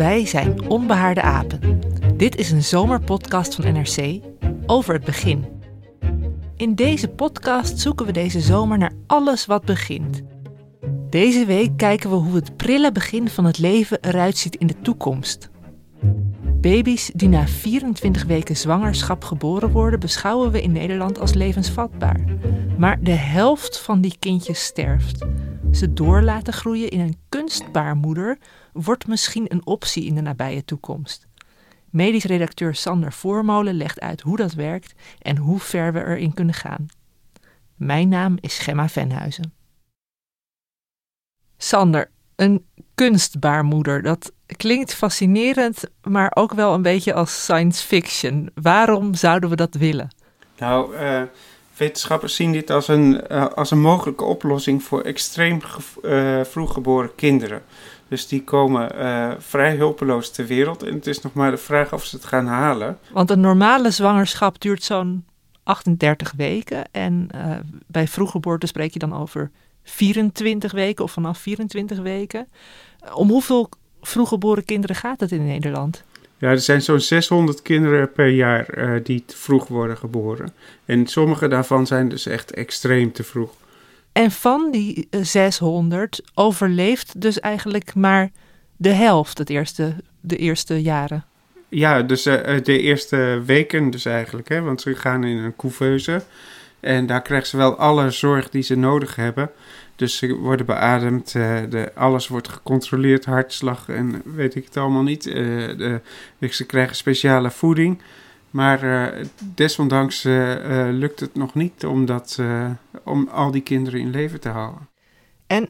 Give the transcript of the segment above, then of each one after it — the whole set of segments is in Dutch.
Wij zijn Onbehaarde Apen. Dit is een zomerpodcast van NRC over het begin. In deze podcast zoeken we deze zomer naar alles wat begint. Deze week kijken we hoe het prille begin van het leven eruit ziet in de toekomst. Baby's die na 24 weken zwangerschap geboren worden, beschouwen we in Nederland als levensvatbaar. Maar de helft van die kindjes sterft. Ze door laten groeien in een kunstbaarmoeder wordt misschien een optie in de nabije toekomst. Medisch redacteur Sander Voormolen legt uit hoe dat werkt en hoe ver we erin kunnen gaan. Mijn naam is Gemma Venhuizen. Sander, een kunstbaarmoeder, dat klinkt fascinerend, maar ook wel een beetje als science fiction. Waarom zouden we dat willen? Nou, uh, wetenschappers zien dit als een, uh, als een mogelijke oplossing voor extreem uh, vroeggeboren kinderen. Dus die komen uh, vrij hulpeloos ter wereld. En het is nog maar de vraag of ze het gaan halen. Want een normale zwangerschap duurt zo'n 38 weken. En uh, bij vroeggeboorte spreek je dan over 24 weken of vanaf 24 weken. Om hoeveel vroeggeboren kinderen gaat het in Nederland? Ja, er zijn zo'n 600 kinderen per jaar uh, die te vroeg worden geboren. En sommige daarvan zijn dus echt extreem te vroeg. En van die 600 overleeft dus eigenlijk maar de helft het eerste, de eerste jaren. Ja, dus uh, de eerste weken dus eigenlijk. Hè, want ze gaan in een couveuse. En daar krijgen ze wel alle zorg die ze nodig hebben. Dus ze worden beademd, uh, de, alles wordt gecontroleerd, hartslag en weet ik het allemaal niet. Uh, de, ze krijgen speciale voeding. Maar uh, desondanks uh, uh, lukt het nog niet om, dat, om al die kinderen in leven te houden. En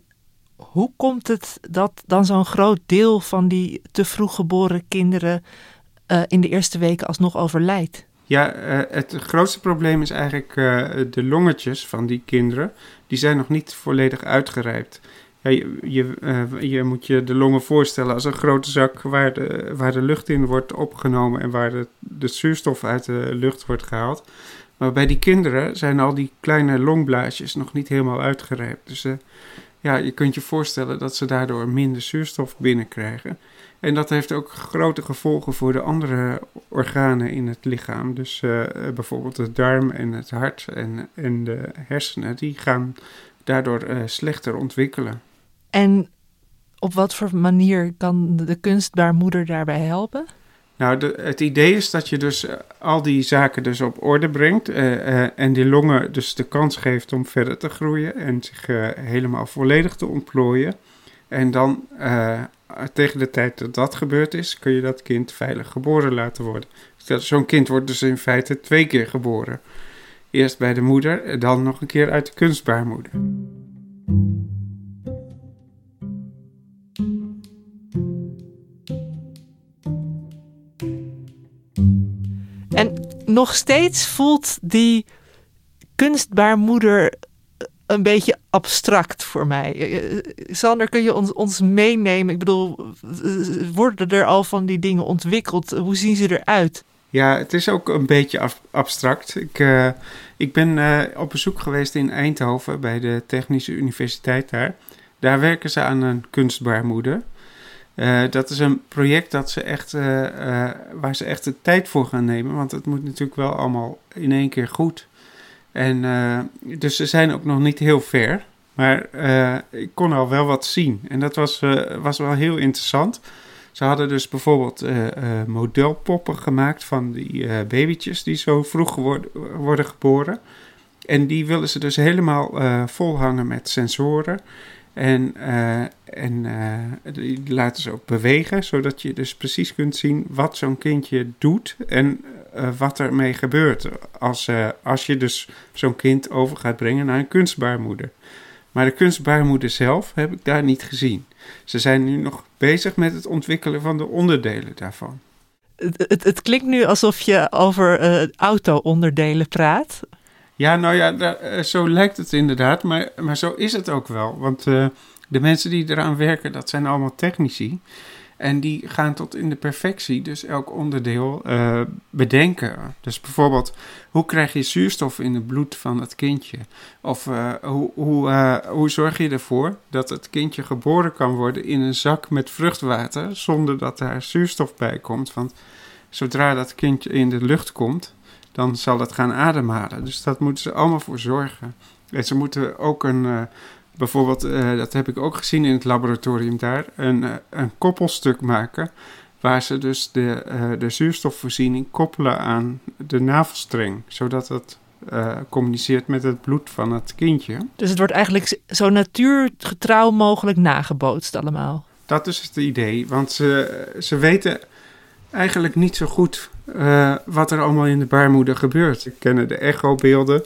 hoe komt het dat dan zo'n groot deel van die te vroeg geboren kinderen in de eerste weken alsnog overlijdt? Ja, het grootste probleem is eigenlijk de longetjes van die kinderen. Die zijn nog niet volledig uitgerijpt. Ja, je, uh, je, moet je de longen voorstellen als een grote zak waar de, waar de lucht in wordt opgenomen en waar de, de zuurstof uit de lucht wordt gehaald. Maar bij die kinderen zijn al die kleine longblaasjes nog niet helemaal uitgerijpt. Dus uh, ja, je kunt je voorstellen dat ze daardoor minder zuurstof binnenkrijgen. En dat heeft ook grote gevolgen voor de andere organen in het lichaam. Dus uh, bijvoorbeeld de darm en het hart en, en de hersenen, die gaan daardoor slechter ontwikkelen. En op wat voor manier kan de kunstbaarmoeder daarbij helpen? Nou, het idee is dat je dus uh, al die zaken dus op orde brengt uh, uh, en die longen dus de kans geeft om verder te groeien en zich helemaal volledig te ontplooien. En dan tegen de tijd dat dat gebeurd is, kun je dat kind veilig geboren laten worden. Zo'n kind wordt dus in feite twee keer geboren. Eerst bij de moeder, dan nog een keer uit de kunstbaarmoeder. En nog steeds voelt die kunstbaarmoeder een beetje abstract voor mij. Sander, kun je ons, meenemen? Ik bedoel, worden er al van die dingen ontwikkeld? Hoe zien ze eruit? Ja, het is ook een beetje abstract. Ik, ik ben op bezoek geweest in Eindhoven bij de Technische Universiteit daar. Daar werken ze aan een kunstbaarmoeder. Uh, dat is een project dat ze echt, uh, uh, waar ze echt de tijd voor gaan nemen. Want het moet natuurlijk wel allemaal in één keer goed. En dus ze zijn ook nog niet heel ver. Maar ik kon al wel wat zien. En dat was, was wel heel interessant. Ze hadden dus bijvoorbeeld modelpoppen gemaakt van die babytjes die zo vroeg worden, worden geboren. En die willen ze dus helemaal volhangen met sensoren. En, en die laten ze ook bewegen, zodat je dus precies kunt zien wat zo'n kindje doet en wat ermee gebeurt. Als, als je dus zo'n kind over gaat brengen naar een kunstbaarmoeder. Maar de kunstbaarmoeder zelf heb ik daar niet gezien. Ze zijn nu nog bezig met het ontwikkelen van de onderdelen daarvan. Het, het, het klinkt nu alsof je over uh, auto-onderdelen praat. Ja, nou ja, daar, uh, zo lijkt het inderdaad, maar, maar zo is het ook wel. Want uh, de mensen die eraan werken, dat zijn allemaal technici. En die gaan tot in de perfectie dus elk onderdeel uh, bedenken. Dus bijvoorbeeld, hoe krijg je zuurstof in het bloed van het kindje? Of uh, hoe, hoe, uh, hoe zorg je ervoor dat het kindje geboren kan worden in een zak met vruchtwater zonder dat daar zuurstof bij komt? Want zodra dat kindje in de lucht komt, dan zal het gaan ademhalen. Dus dat moeten ze allemaal voor zorgen. En ze moeten ook een bijvoorbeeld, uh, dat heb ik ook gezien in het laboratorium daar, een, uh, een koppelstuk maken. Waar ze dus de, uh, de zuurstofvoorziening koppelen aan de navelstreng. Zodat het communiceert met het bloed van het kindje. Dus het wordt eigenlijk zo natuurgetrouw mogelijk nagebootst allemaal. Dat is het idee, want ze, ze weten eigenlijk niet zo goed wat er allemaal in de baarmoeder gebeurt. Ze kennen de echobeelden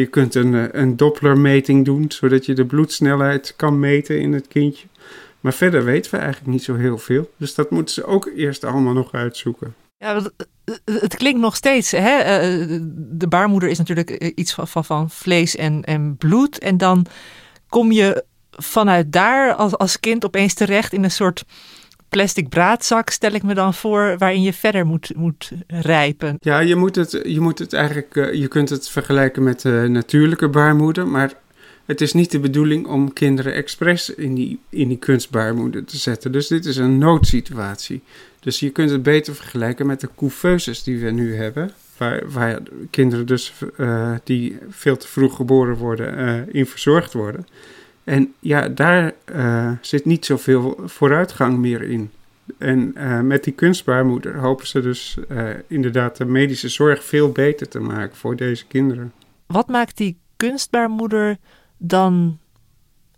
je kunt een, eh, een Dopplermeting doen, zodat je de bloedsnelheid kan meten in het kindje. Maar verder weten we eigenlijk niet zo heel veel. Dus dat moeten ze ook eerst allemaal nog uitzoeken. Ja, het klinkt nog steeds. Hè? Eh, de baarmoeder is natuurlijk eh, iets van, van, van vlees en, en bloed. En dan kom je vanuit daar als, als kind opeens terecht in een soort plastic braadzak, stel ik me dan voor, waarin je verder moet, moet rijpen. Ja, je moet het, je moet het eigenlijk, uh, je kunt het vergelijken met de natuurlijke baarmoeder, maar het is niet de bedoeling om kinderen expres in die, in die kunstbaarmoeder te zetten. Dus dit is een noodsituatie. Dus je kunt het beter vergelijken met de couveuses die we nu hebben. Waar, waar kinderen dus uh, die veel te vroeg geboren worden, in verzorgd worden. En ja, daar uh, zit niet zoveel vooruitgang meer in. En uh, met die kunstbaarmoeder hopen ze dus uh, inderdaad de medische zorg veel beter te maken voor deze kinderen. Wat maakt die kunstbaarmoeder dan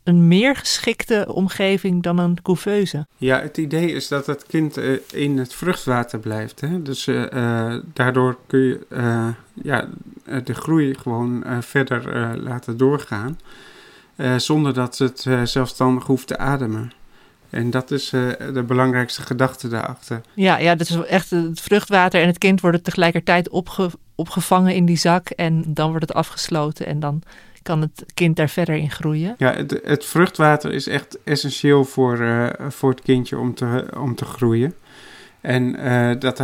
een meer geschikte omgeving dan een couveuse? Ja, het idee is dat het kind in het vruchtwater blijft. Hè? Dus daardoor kun je ja, de groei gewoon verder laten doorgaan. Uh, zonder dat het uh, zelfstandig hoeft te ademen. En dat is uh, de belangrijkste gedachte daarachter. Ja, ja, dat is echt het vruchtwater en het kind worden tegelijkertijd opge opgevangen in die zak en dan wordt het afgesloten en dan kan het kind daar verder in groeien. Ja, het, het vruchtwater is echt essentieel voor, voor het kindje om te, om te groeien. En dat,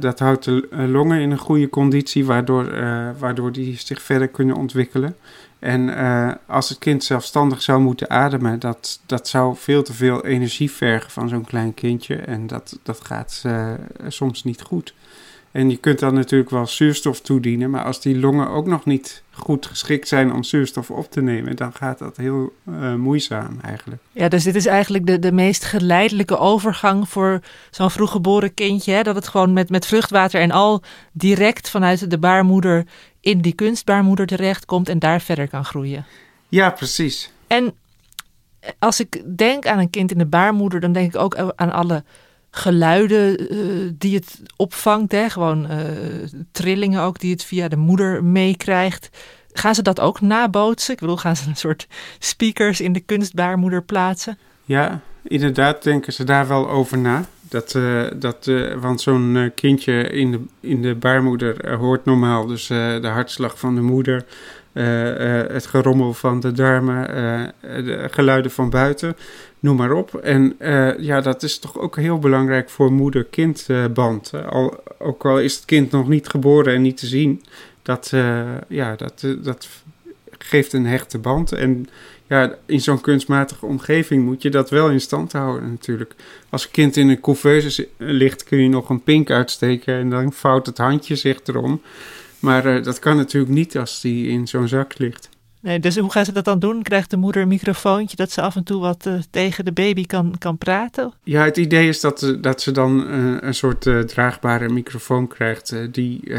dat houdt de longen in een goede conditie, waardoor, waardoor die zich verder kunnen ontwikkelen. En uh, als het kind zelfstandig zou moeten ademen, dat, dat zou veel te veel energie vergen van zo'n klein kindje. En dat, dat gaat uh, soms niet goed. En je kunt dan natuurlijk wel zuurstof toedienen, maar als die longen ook nog niet goed geschikt zijn om zuurstof op te nemen, dan gaat dat heel uh, moeizaam eigenlijk. Ja, dus dit is eigenlijk de, de meest geleidelijke overgang voor zo'n vroeggeboren kindje. Hè? Dat het gewoon met, met vruchtwater en al direct vanuit de baarmoeder in die kunstbaarmoeder terechtkomt en daar verder kan groeien. Ja, precies. En als ik denk aan een kind in de baarmoeder, dan denk ik ook aan alle geluiden uh, die het opvangt. Hè? Gewoon uh, trillingen ook die het via de moeder meekrijgt. Gaan ze dat ook nabootsen? Ik bedoel, gaan ze een soort speakers in de kunstbaarmoeder plaatsen? Ja, inderdaad denken ze daar wel over na. Dat, uh, dat, uh, want zo'n kindje in de, in de baarmoeder hoort normaal dus de hartslag van de moeder, het gerommel van de darmen, de geluiden van buiten noem maar op. En ja, dat is toch ook heel belangrijk voor moeder-kindband. Al, ook al is het kind nog niet geboren en niet te zien, dat, ja, dat, dat geeft een hechte band. En ja, in zo'n kunstmatige omgeving moet je dat wel in stand houden natuurlijk. Als een kind in een couveuse ligt, kun je nog een pink uitsteken en dan vouwt het handje zich erom. Maar dat kan natuurlijk niet als die in zo'n zak ligt. Nee, dus hoe gaan ze dat dan doen? Krijgt de moeder een microfoontje dat ze af en toe wat uh, tegen de baby kan, kan praten? Ja, het idee is dat, dat ze dan uh, een soort draagbare microfoon krijgt die,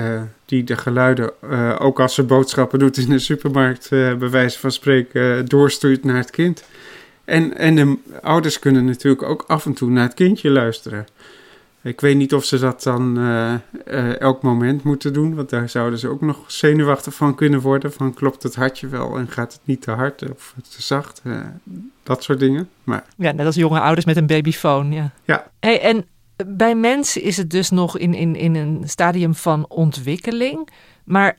die de geluiden, ook als ze boodschappen doet in de supermarkt, bij wijze van spreken, doorstuurt naar het kind. En, en de ouders kunnen natuurlijk ook af en toe naar het kindje luisteren. Ik weet niet of ze dat dan uh, uh, elk moment moeten doen, want daar zouden ze ook nog zenuwachtig van kunnen worden. Van klopt het hartje wel en gaat het niet te hard of te zacht? Uh, dat soort dingen. Maar... Ja, net als jonge ouders met een babyfoon. Ja. ja. Hey, en bij mensen is het dus nog in, in, in een stadium van ontwikkeling. Maar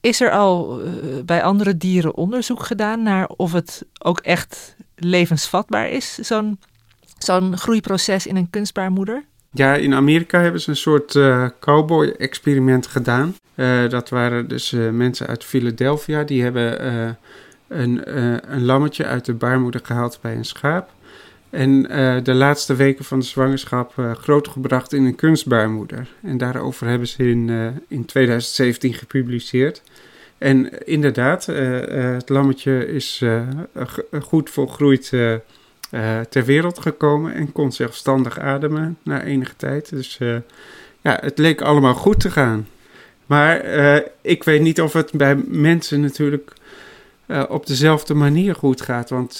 is er al bij andere dieren onderzoek gedaan naar of het ook echt levensvatbaar is, zo'n zo'n groeiproces in een kunstbaarmoeder? Ja, in Amerika hebben ze een soort uh, cowboy-experiment gedaan. Uh, dat waren dus uh, mensen uit Philadelphia. Die hebben een, een lammetje uit de baarmoeder gehaald bij een schaap. En de laatste weken van de zwangerschap grootgebracht in een kunstbaarmoeder. En daarover hebben ze in, in 2017 gepubliceerd. En inderdaad, het lammetje is goed volgroeid uh, ter wereld gekomen en kon zelfstandig ademen na enige tijd. Dus uh, ja, het leek allemaal goed te gaan. Maar uh, ik weet niet of het bij mensen natuurlijk op dezelfde manier goed gaat. Want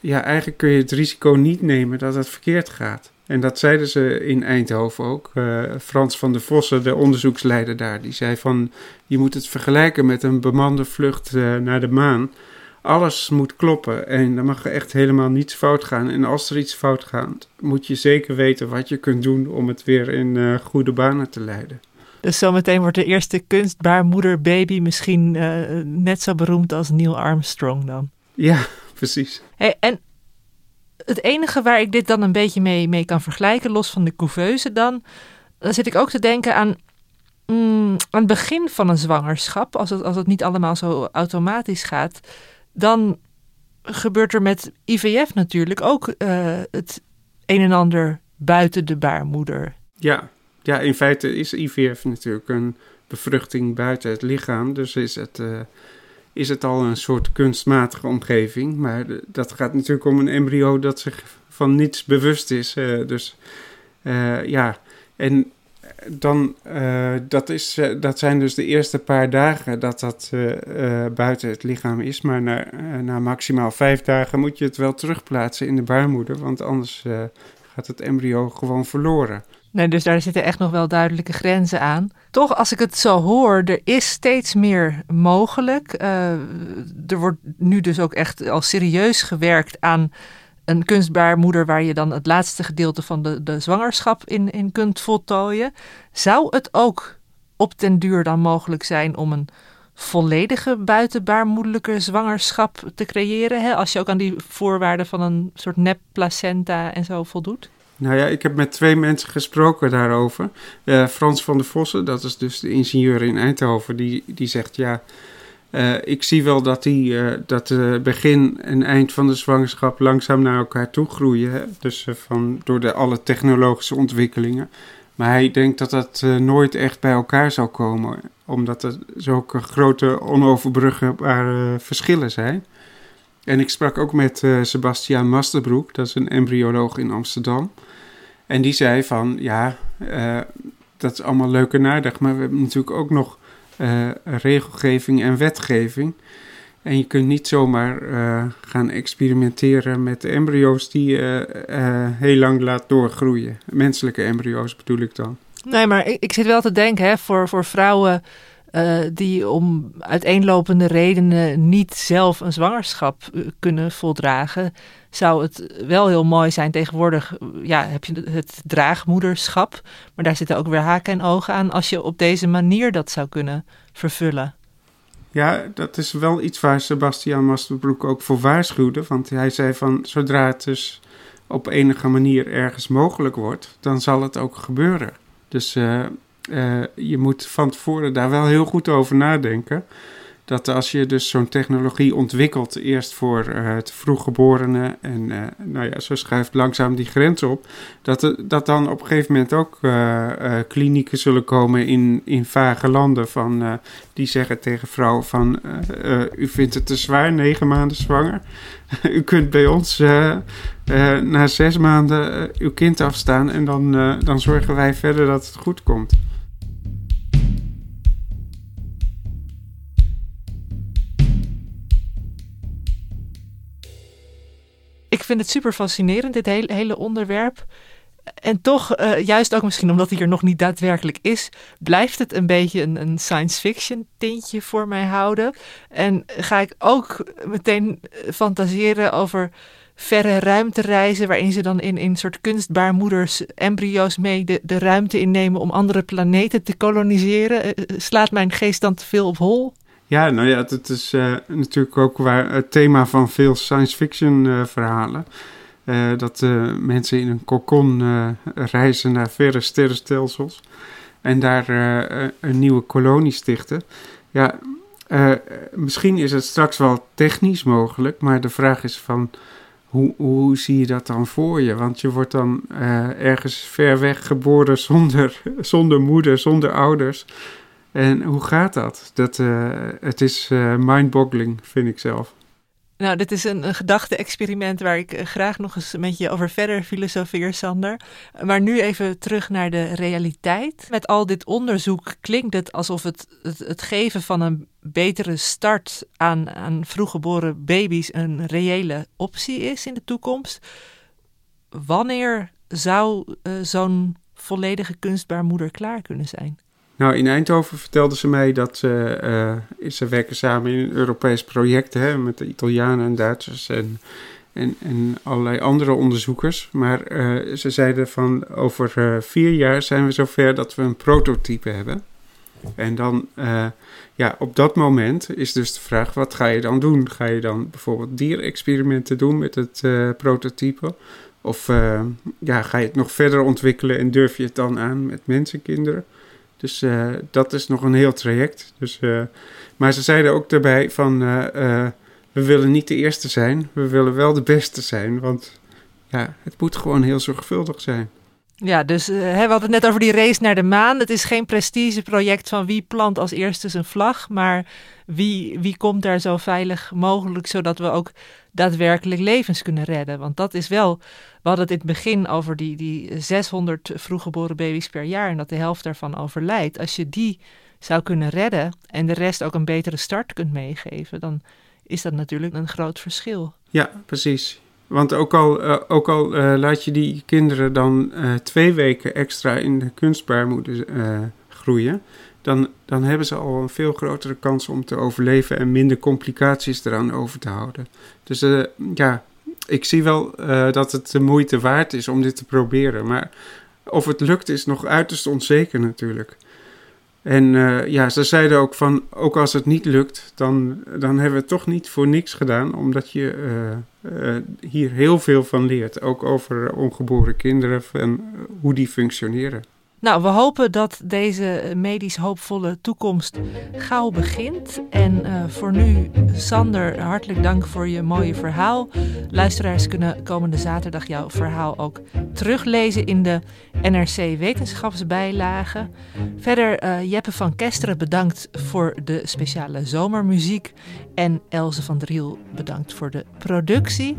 ja, eigenlijk kun je het risico niet nemen dat het verkeerd gaat. En dat zeiden ze in Eindhoven ook. Frans van der Vossen, de onderzoeksleider daar, die zei van... je moet het vergelijken met een bemande vlucht naar de maan alles moet kloppen en er mag echt helemaal niets fout gaan. En als er iets fout gaat, moet je zeker weten wat je kunt doen om het weer in uh, goede banen te leiden. Dus zometeen wordt de eerste kunstbaarmoeder baby misschien uh, net zo beroemd als Neil Armstrong dan. Ja, precies. Hey, en het enige waar ik dit dan een beetje mee, mee kan vergelijken, los van de couveuse dan, dan zit ik ook te denken aan mm, aan het begin van een zwangerschap, als het, als het niet allemaal zo automatisch gaat, dan gebeurt er met IVF natuurlijk ook uh, het een en ander buiten de baarmoeder. Ja. ja, in feite is IVF natuurlijk een bevruchting buiten het lichaam. Dus is het, uh, is het al een soort kunstmatige omgeving. Maar dat gaat natuurlijk om een embryo dat zich van niets bewust is. Uh, dus ja, en dan, uh, dat, is, uh, dat zijn dus de eerste paar dagen dat dat uh, buiten het lichaam is. Maar na, na maximaal vijf dagen moet je het wel terugplaatsen in de baarmoeder. Want anders gaat het embryo gewoon verloren. Nee, dus daar zitten echt nog wel duidelijke grenzen aan. Toch, als ik het zo hoor, er is steeds meer mogelijk. er wordt nu dus ook echt al serieus gewerkt aan een kunstbaarmoeder waar je dan het laatste gedeelte van de, de zwangerschap in, in kunt voltooien. Zou het ook op den duur dan mogelijk zijn om een volledige buitenbaarmoedelijke zwangerschap te creëren? Hè? Als je ook aan die voorwaarden van een soort nep placenta en zo voldoet? Nou ja, ik heb met twee mensen gesproken daarover. Uh, Frans van der Vossen, dat is dus de ingenieur in Eindhoven, die, die zegt ja. Uh, ik zie wel dat, die, uh, dat uh, begin en eind van de zwangerschap langzaam naar elkaar toe groeien. Hè? Dus van, door de alle technologische ontwikkelingen. Maar hij denkt dat dat nooit echt bij elkaar zal komen. Omdat er zulke grote onoverbruggebare verschillen zijn. En ik sprak ook met Sebastiaan Masterbroek, dat is een embryoloog in Amsterdam. En die zei van, ja, dat is allemaal leuk en aardig. Maar we hebben natuurlijk ook nog uh, regelgeving en wetgeving. En je kunt niet zomaar uh, gaan experimenteren met embryo's die je uh, heel lang laat doorgroeien. Menselijke embryo's bedoel ik dan. Nee, maar ik, ik zit wel te denken, hè, voor, voor vrouwen die om uiteenlopende redenen niet zelf een zwangerschap kunnen voldragen, zou het wel heel mooi zijn. Tegenwoordig ja, heb je het draagmoederschap, maar daar zitten ook weer haken en ogen aan als je op deze manier dat zou kunnen vervullen. Ja, dat is wel iets waar Sebastian Masterbroek ook voor waarschuwde. Want hij zei van zodra het dus op enige manier ergens mogelijk wordt, dan zal het ook gebeuren. Dus uh, uh, je moet van tevoren daar wel heel goed over nadenken. dat als je dus zo'n technologie ontwikkelt, eerst voor uh, het vroeggeborenen en uh, nou ja, zo schuift langzaam die grens op, dat, dat dan op een gegeven moment ook klinieken zullen komen in, in vage landen van, die zeggen tegen vrouwen van, u vindt het te zwaar, negen maanden zwanger, u kunt bij ons na zes maanden uw kind afstaan en dan, dan zorgen wij verder dat het goed komt. Ik vind het super fascinerend, dit hele, onderwerp. En toch, uh, juist ook misschien omdat hij er nog niet daadwerkelijk is, blijft het een beetje een, een, science fiction tintje voor mij houden. En ga ik ook meteen eh, fantaseren over verre ruimtereizen, waarin ze dan in, in soort kunstbaarmoeders embryo's mee de, de ruimte innemen om andere planeten te koloniseren. Uh, slaat mijn geest dan te veel op hol? Ja, nou ja, het is uh, natuurlijk ook waar het thema van veel science fiction uh, verhalen. Uh, dat mensen in een kokon reizen naar verre sterrenstelsels en daar een nieuwe kolonie stichten. Ja, misschien is het straks wel technisch mogelijk, maar de vraag is van hoe, hoe zie je dat dan voor je? Want je wordt dan ergens ver weg geboren zonder, zonder moeder, zonder ouders. En hoe gaat dat? dat uh, het is uh, mind-boggling, vind ik zelf. Nou, dit is een, gedachte-experiment waar ik eh, graag nog eens met je over verder filosofeer, Sander. Maar nu even terug naar de realiteit. Met al dit onderzoek klinkt het alsof het, het, geven van een betere start aan, aan vroeggeboren baby's een reële optie is in de toekomst. Wanneer zou zo'n volledige kunstbaarmoeder klaar kunnen zijn? Nou, in Eindhoven vertelden ze mij dat ze, uh, ze werken samen in een Europees project hè, met de Italianen en Duitsers en, en, en allerlei andere onderzoekers. Maar uh, ze zeiden van over uh, vier jaar zijn we zover dat we een prototype hebben. En dan, ja, op dat moment is dus de vraag, wat ga je dan doen? Ga je dan bijvoorbeeld dierexperimenten doen met het prototype? Of ja, ga je het nog verder ontwikkelen en durf je het dan aan met mensenkinderen? Dus uh, dat is nog een heel traject. Dus, uh, maar ze zeiden ook daarbij van, uh, we willen niet de eerste zijn, we willen wel de beste zijn. Want ja, het moet gewoon heel zorgvuldig zijn. Ja, dus we hadden het net over die race naar de maan. Het is geen prestigeproject van wie plant als eerste zijn vlag, maar wie, wie komt daar zo veilig mogelijk, zodat we ook daadwerkelijk levens kunnen redden. Want dat is wel, we hadden het in het begin over die, die 600 vroeggeboren baby's per jaar en dat de helft daarvan overlijdt. Als je die zou kunnen redden en de rest ook een betere start kunt meegeven, dan is dat natuurlijk een groot verschil. Ja, precies. Want ook al, uh, ook al uh, laat je die kinderen dan uh, twee weken extra in de kunstbaarmoeder groeien, dan, dan hebben ze al een veel grotere kans om te overleven en minder complicaties eraan over te houden. Dus ja, ik zie wel dat het de moeite waard is om dit te proberen. Maar of het lukt is nog uiterst onzeker natuurlijk. En ja, ze zeiden ook van, ook als het niet lukt, dan, dan hebben we toch niet voor niks gedaan. Omdat je hier heel veel van leert. Ook over ongeboren kinderen en hoe die functioneren. Nou, we hopen dat deze medisch hoopvolle toekomst gauw begint. En uh, voor nu, Sander, hartelijk dank voor je mooie verhaal. Luisteraars kunnen komende zaterdag jouw verhaal ook teruglezen in de NRC Wetenschapsbijlage. Verder, uh, Jeppe van Kesteren bedankt voor de speciale zomermuziek. En Elze van Driel bedankt voor de productie.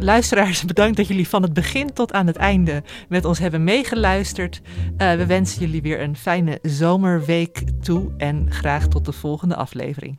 Luisteraars, bedankt dat jullie van het begin tot aan het einde met ons hebben meegeluisterd. Uh, we wensen jullie weer een fijne zomerweek toe en graag tot de volgende aflevering.